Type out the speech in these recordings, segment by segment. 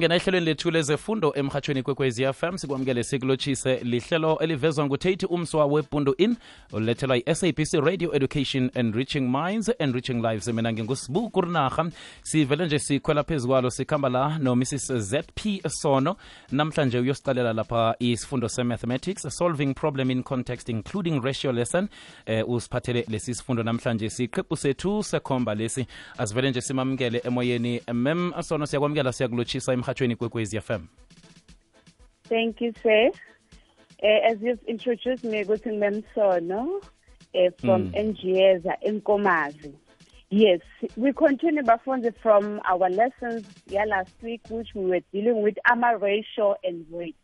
ngena ehlelweni lethu lezefundo emhatshweni kwekwezi fm sikwamukele sikulotshise lihlelo elivezwa ngutate umswa webundo in olulethelwa yi-sabc radio education enriching minds enriching lives. Mina ngingusibu kurinarha sivele nje sikhwela phezu kwalo sikhamba la nomrs. Zp sono. Namhlanje uyosicalela lapha isifundo se-mathematics solving problem in context including ratio lesson. Eh, usiphathele lesi sifundo namhlanje siqhebu sethu sekhomba lesi. Asivele nje simamukele emoyeni. Mem sono siyakwamukela siyakulotshisa emhatshweni kwekwezi fm Thank you, sir. Uh, as you've introduced me, good Memsono uh, from NGS in Komazi. Yes, we continue Bafonzi from our lessons yeah, last week, which we were dealing with AMA ratio and weight.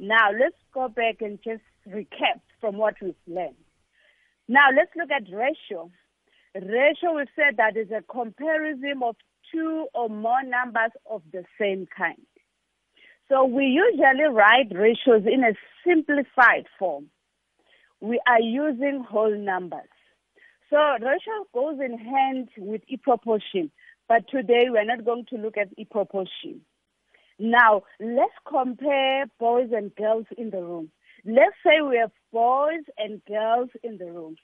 Now, let's go back and just recap from what we've learned. Now, let's look at ratio. Ratio, we've said that is a comparison of two or more numbers of the same kind. So we usually write ratios in a simplified form. We are using whole numbers. So ratio goes in hand with e-proportion, but today we're not going to look at e-proportion. Now, let's compare boys and girls in the room. Let's say we have boys and girls in the room.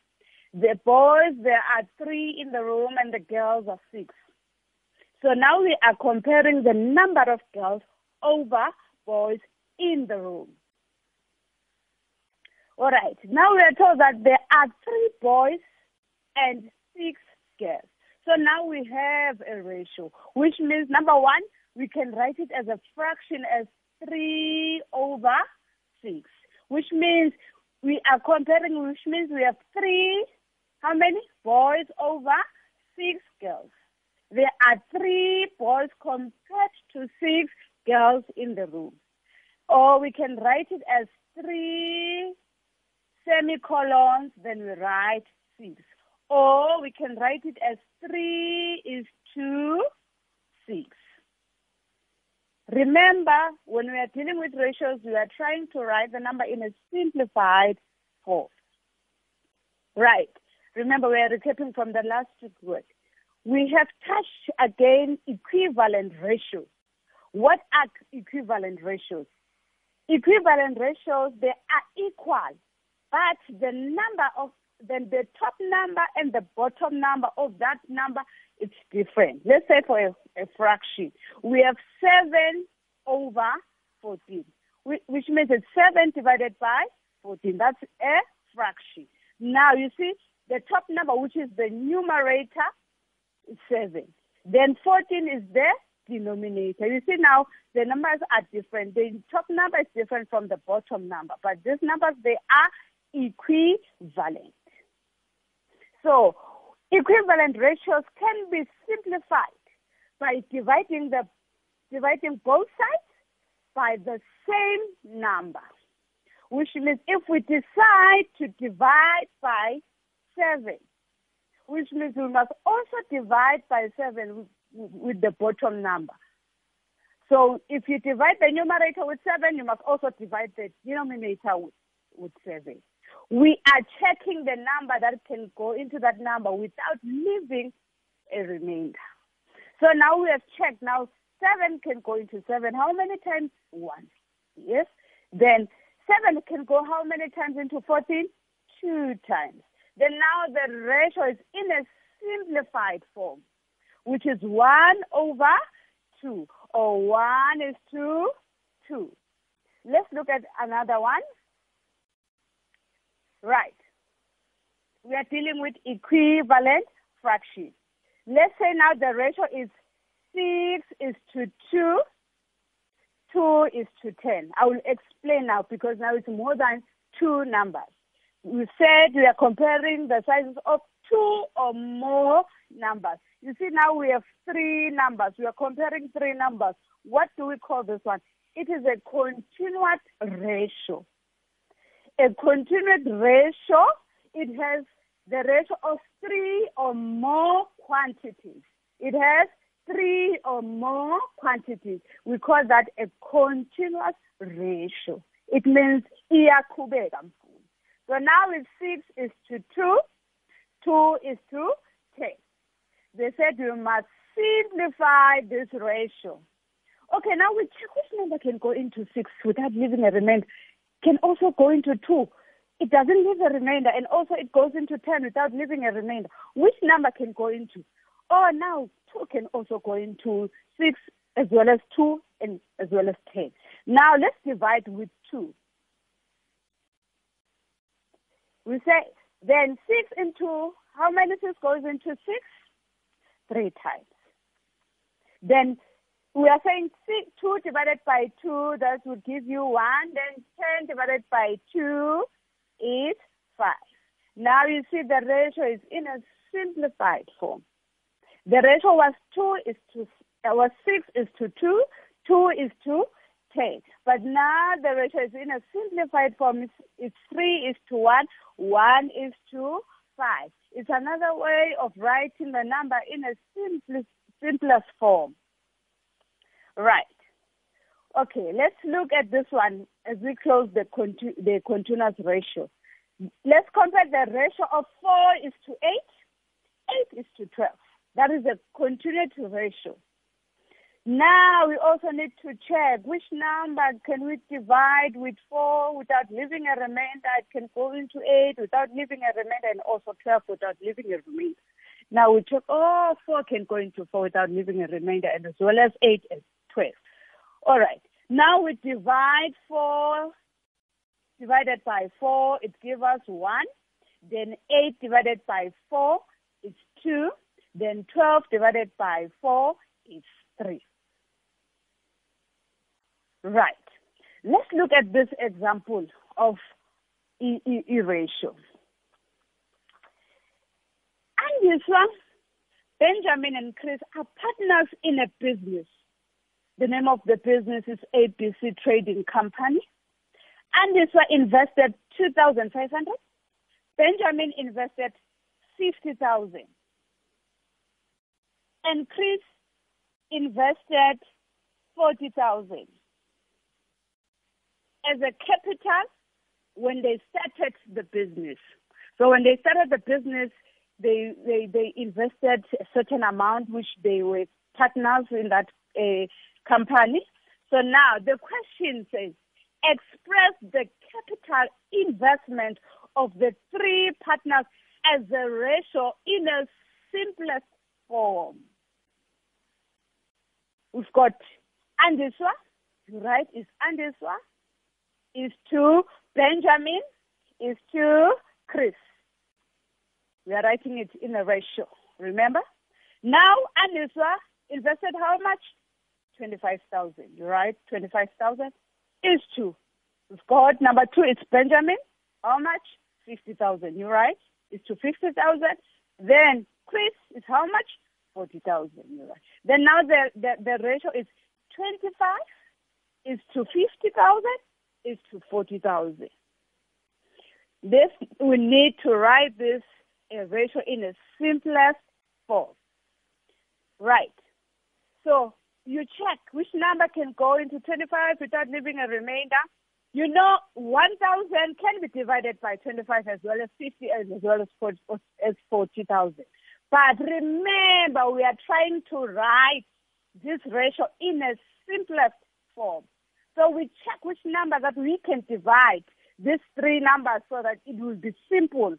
The boys, there are three in the room, and the girls are six. So now we are comparing the number of girls over boys in the room. All right. Now we are told that there are three boys and six girls. So now we have a ratio, which means number one, we can write it as a fraction as three over six, which means we are comparing, which means we have three, how many? Boys over six girls. There are three boys compared to six girls in the room. Or we can write it as three semicolons, then we write six. Or we can write it as three is two, six. Remember, when we are dealing with ratios, we are trying to write the number in a simplified form. Right. Remember, we are recapping from the last word. We have touched again equivalent ratios. What are equivalent ratios? Equivalent ratios, they are equal, but the number of then the top number and the bottom number of that number it's different. Let's say for a, a fraction, we have seven over fourteen, which, which means it's seven divided by fourteen. That's a fraction. Now you see the top number, which is the numerator, is seven. Then fourteen is the denominator. You see now the numbers are different. The top number is different from the bottom number, but these numbers they are equivalent. So equivalent ratios can be simplified by dividing the dividing both sides by the same number. Which means if we decide to divide by seven, which means we must also divide by seven with, with the bottom number. So if you divide the numerator with seven, you must also divide the denominator with, with seven. We are checking the number that can go into that number without leaving a remainder. So now we have checked. Now seven can go into seven. How many times? Once. Yes. Then seven can go how many times into 14? Two times. Then now the ratio is in a simplified form, which is one over two, or one is 2, two. Let's look at another one. Right. We are dealing with equivalent fractions. Let's say now the ratio is 6 is to 2, 2 is to 10. I will explain now because now it's more than two numbers. We said we are comparing the sizes of two or more numbers. You see now we have three numbers. We are comparing three numbers. What do we call this one? It is a continuous ratio a continuous ratio, it has the ratio of three or more quantities. It has three or more quantities. We call that a continuous ratio. It means iyaqhubeka. So now it's 6 is to 2, 2 is to 10. They said you must simplify this ratio. Okay, now we which number can go into six without leaving a remainder. Can also go into two. It doesn't leave a remainder, and also it goes into ten without leaving a remainder. Which number can go into? Oh, now two can also go into six as well as two and as well as ten. Now let's divide with two. We say then six into how many six goes into six? Three times. Then we are saying six, 2 divided by 2, that would give you 1. Then 10 divided by 2 is 5. Now you see the ratio is in a simplified form. The ratio was 2 is to, was 6 is to 2, 2 is to 10. But now the ratio is in a simplified form. It's, it's 3 is to 1, 1 is to 5. It's another way of writing the number in a simplest, simplest form. Right. Okay, let's look at this one as we close the, conti- the continuous ratio. Let's compare the ratio of 4 is to 8, 8 is to 12. That is a continuous ratio. Now we also need to check which number can we divide with 4 without leaving a remainder. It can go into 8 without leaving a remainder and also 12 without leaving a remainder. Now we check, oh, 4 can go into 4 without leaving a remainder and as well as 8 and 12. All right. Now we divide 4 divided by 4, it gives us 1. Then 8 divided by 4 is 2. Then 12 divided by 4 is 3. Right. Let's look at this example of E, e, e ratio. Andiswa, Benjamin and Chris are partners in a business. The name of the business is ABC Trading Company. Andiswa invested 2500 Benjamin invested 50000 And Chris invested 40000 as a capital when they started the business. So when they started the business, they they, they invested a certain amount, which they were partners in that uh, company. So now the question says, express the capital investment of the three partners as a ratio in a simplest form. We've got Andiswa, right? Is Andiswa is to Benjamin is to Chris. We are writing it in a ratio. Remember? Now Andiswa invested how much? 25,000. You write 25,000 is to. We've got number two, it's Benjamin. How much? 50,000. You write? It's to 50,000. Then Chris is how much? 40,000. You write. Then now the, the, the ratio is 25 is to 50,000 is to 40,000. This, we need to write this uh, ratio in a simplest form. Right. So you check which number can go into 25 without leaving a remainder. You know 1,000 can be divided by 25 as well as 50 as well as 40, as 40,000. But remember, we are trying to write this ratio in a simplest form. So we check which number that we can divide these three numbers so that it will be simple.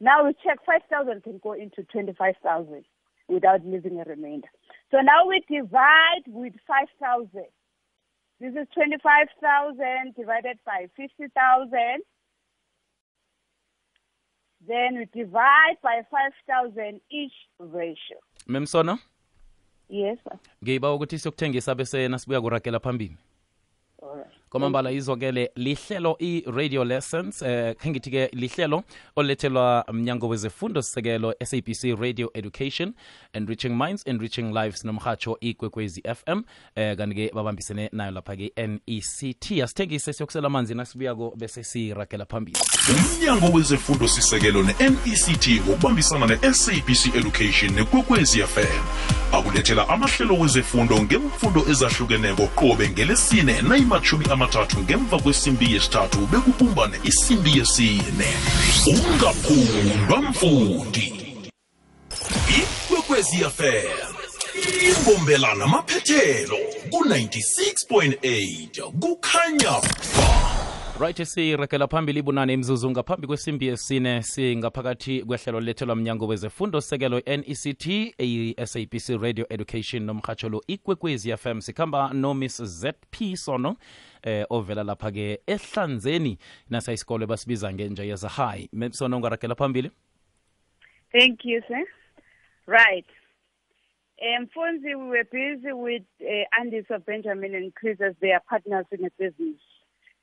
Now we check 5,000 can go into 25,000 without leaving a remainder. So now we divide with 5,000. This is 25,000 divided by 50,000. Then we divide by 5,000 each ratio. memsona Yes, ngiba ukuthi siyokuthengisa bese nasibuya kurakela phambili Kwamambala izwakele lihlelo i-radio lessons eh khe ngithi-ke lihlelo olethelwa mnyango wezefundo sisekelo sabc radio education enriching minds enriching lives nomhatsho ikwekwezi fm eh kanti-ke babambisene nayo lapha-ke nect asithengise siyokusela amanzi nasibuyako bese siragela phambili. Umnyango wezefundo sisekelo ne-nect ngokubambisana ne-sabc education nekwekwezi fm akulethela amahlelo wezefundo ngemfundo ezahlukeneko qobe ngelesine nayimathumi amathathu ngemva kwesimbi yesithathu bekubumbane isimbi yesine. Ungaphundwa mfundi. Ikwekwezi fm imbombelana maphethelo ku-96.8 kukhanya ba right sirekela phambili ibunane imzuzu ngaphambi kwesimbi yesine singaphakathi kwehlelo lethelwa mnyango wezefundo sekelo nect i-sabc radio education nomhatsholo ikwekwezi fm sikhamba nomiss zp sono eh ovela lapha-ke ehlanzeni nasa isikolo basibiza ngenja yeza high sono ungarakela phambili Thank you, sir. Right. Um, Fonzie, we were busy with uh, Andy of Benjamin and Chris as their partners in the business.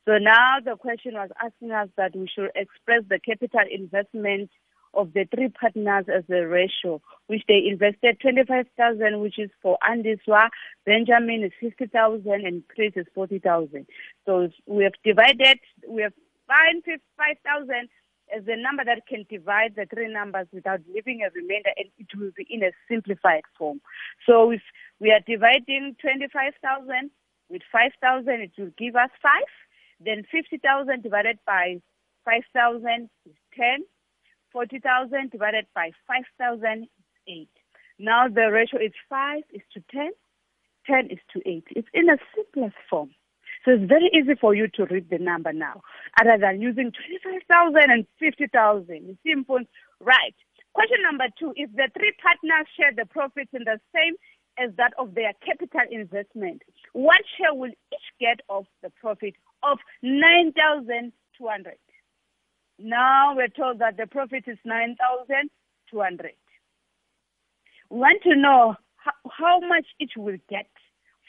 So now the question was asking us that we should express the capital investment of the three partners as a ratio, which they invested 25,000, which is for Andiswa, Benjamin is 50,000, and Chris is 40,000. So we have divided, we have found 5,000 as the number that can divide the three numbers without leaving a remainder, and it will be in a simplified form. So if we are dividing 25,000 with 5,000, it will give us 5. Then 50,000 divided by 5,000 is 10. 40,000 divided by 5,000 is 8. Now the ratio is 5 is to 10, 10 is to 8. It's in a simplest form. So it's very easy for you to read the number now, other than using 25,000 and 50,000. You see, important. right. Question number two, if the three partners share the profits in the same as that of their capital investment, what share will each get of the profit of 9,200? Now we're told that the profit is 9,200. We want to know how, much each will get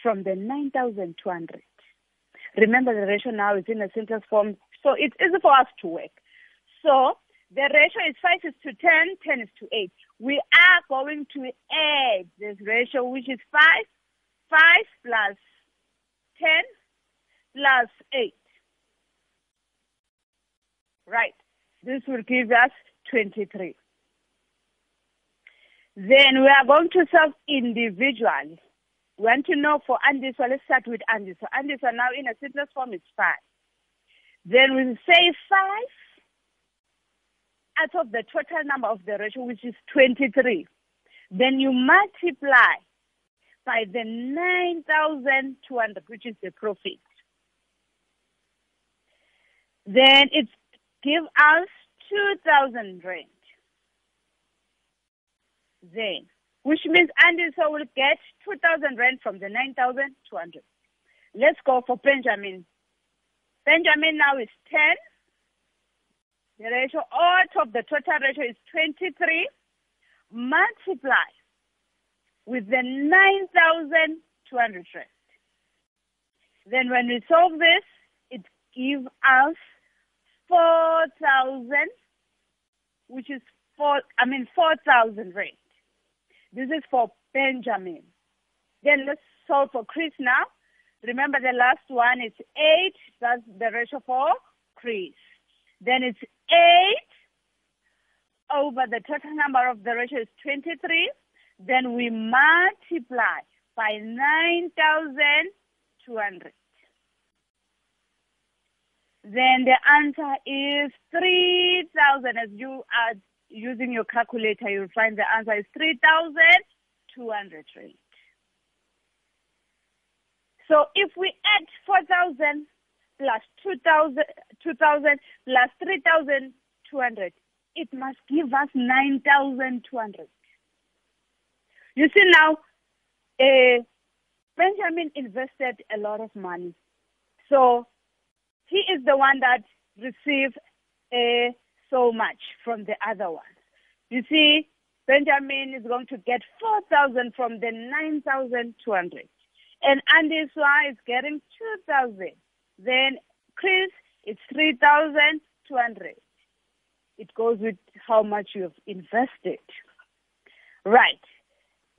from the 9,200. Remember the ratio now is in a sentence form, so it's easy for us to work. So the ratio is 5 is to 10, 10 is to 8. We are going to add this ratio, which is 5, 5 plus 10 plus 8. Right. This will give us 23. Then we are going to solve individually. We want to know for Andiswa, let's start with Andiswa. Andiswa now in a simplest form is 5. Then we say 5 out of the total number of the ratio, which is 23. Then you multiply by the 9,200, which is the profit. Then it give us 2,000 rand. Then, which means Anderson will get 2,000 rand from the 9,200. Let's go for Benjamin. Benjamin now is 10. The ratio out of the total ratio is 23. Multiply with the 9,200 rand. Then when we solve this, it gives us 4,000, which is four, I mean 4,000 rand. This is for Benjamin. Then let's solve for Chris now. Remember the last one is 8, that's the ratio for Chris. Then it's 8 over the total number of the ratio is 23. Then we multiply by 9,200. Then the answer is 3,000. As you are using your calculator, you'll find the answer is 3,200 rand. So if we add 4,000 plus 2,000 2,000 plus 3,200, it must give us 9,200. You see now, uh, Benjamin invested a lot of money. So he is the one that received uh, so much from the other ones. You see, Benjamin is going to get 4,000 from the 9,200. And Andy Swa is getting 2,000. Then Chris, it's 3,200. It goes with how much you've invested. Right.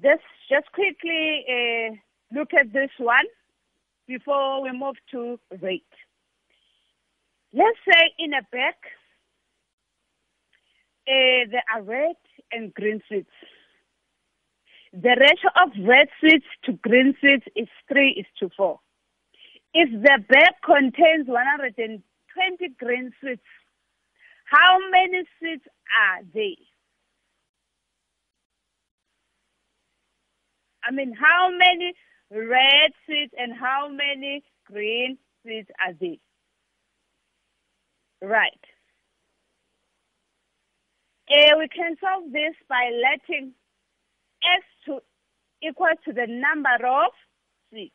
Let's just quickly uh, look at this one before we move to rate. Let's say in a bag, uh, there are red and green sweets. The ratio of red sweets to green sweets is 3 is to 4. If the bag contains 120 green sweets, how many sweets are there? I mean, how many red seeds and how many green seeds are there? Right. Uh, we can solve this by letting x to equal to the number of seeds.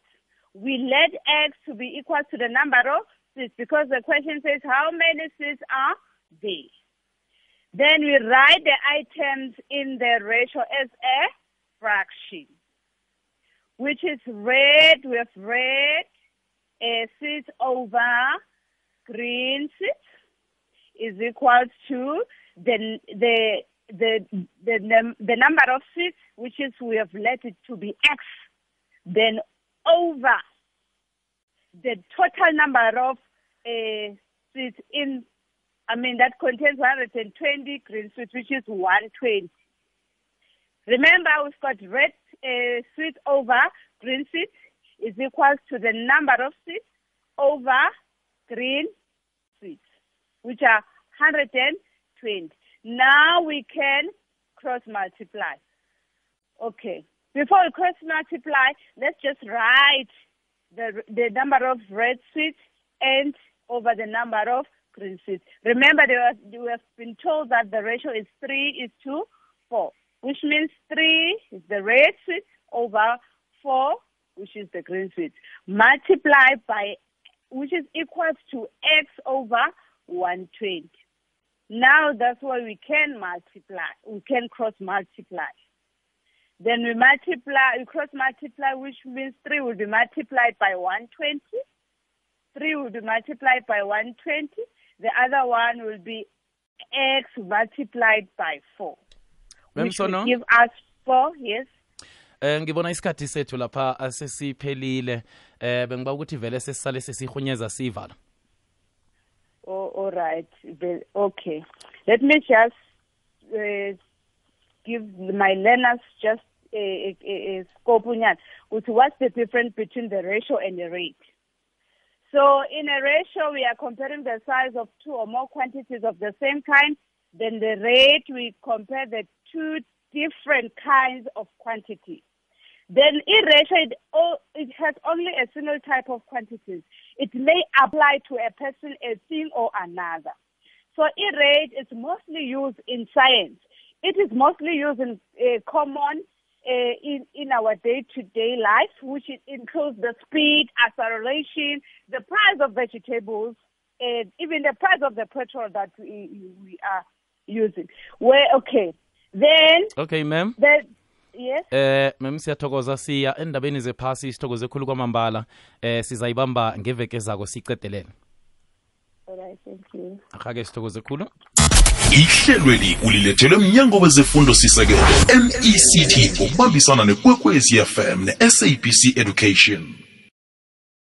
We let x to be equal to the number of seeds because the question says how many seeds are there. Then we write the items in the ratio as a fraction, which is red with red uh, seeds over green seeds is equal to the the the the the number of seats, which is we have let it to be x, then over the total number of uh, seats in, I mean that contains 120 green seats, which is 120. Remember, we've got red uh, over green seats is equal to the number of seats over green sweets, which are 120. Now we can cross multiply. Okay. Before we cross multiply, let's just write the the number of red sweets and over the number of green sweets. Remember, we have been told that the ratio is three is to four, which means three is the red seeds over four, which is the green seeds. Multiply by, which is equal to x over 120. Now that's why we can multiply. We can cross multiply. Then we multiply, we cross multiply, which means 3 will be multiplied by 120. 3 will be multiplied by 120. The other one will be x multiplied by 4. Which will give us 4, yes. Eh ngibona isikhathi sethu lapha asesiphelile eh bengiba ukuthi vele sesisale sesihunyeza sivala Oh, all right. Okay. Let me just uh, give my learners just a, a, a scope unyana what's the difference between the ratio and the rate. So in a ratio, we are comparing the size of two or more quantities of the same kind. Then the rate, we compare the two different kinds of quantities. Then in it, it has only a single type of quantities. It may apply to a person, a thing, or another. So E-rate is mostly used in science. It is mostly used in uh, common uh, in, in our day-to-day life, which includes the speed, acceleration, the price of vegetables, and even the price of the petrol that we, we are using. Where, okay. Then, okay ma'am. the, yes? eh mem siyathokoza siya endabeni zephasi sithokoze khulu kwamambala. Eh sizayibamba ngeveke zako sicedelele All right, thank you. ake sithokoze khulu. Ihlelweli ulilethelwe mnyango wezefundo sisekelo mect ngokubambisana nekwekwezi fm ne-sabc education.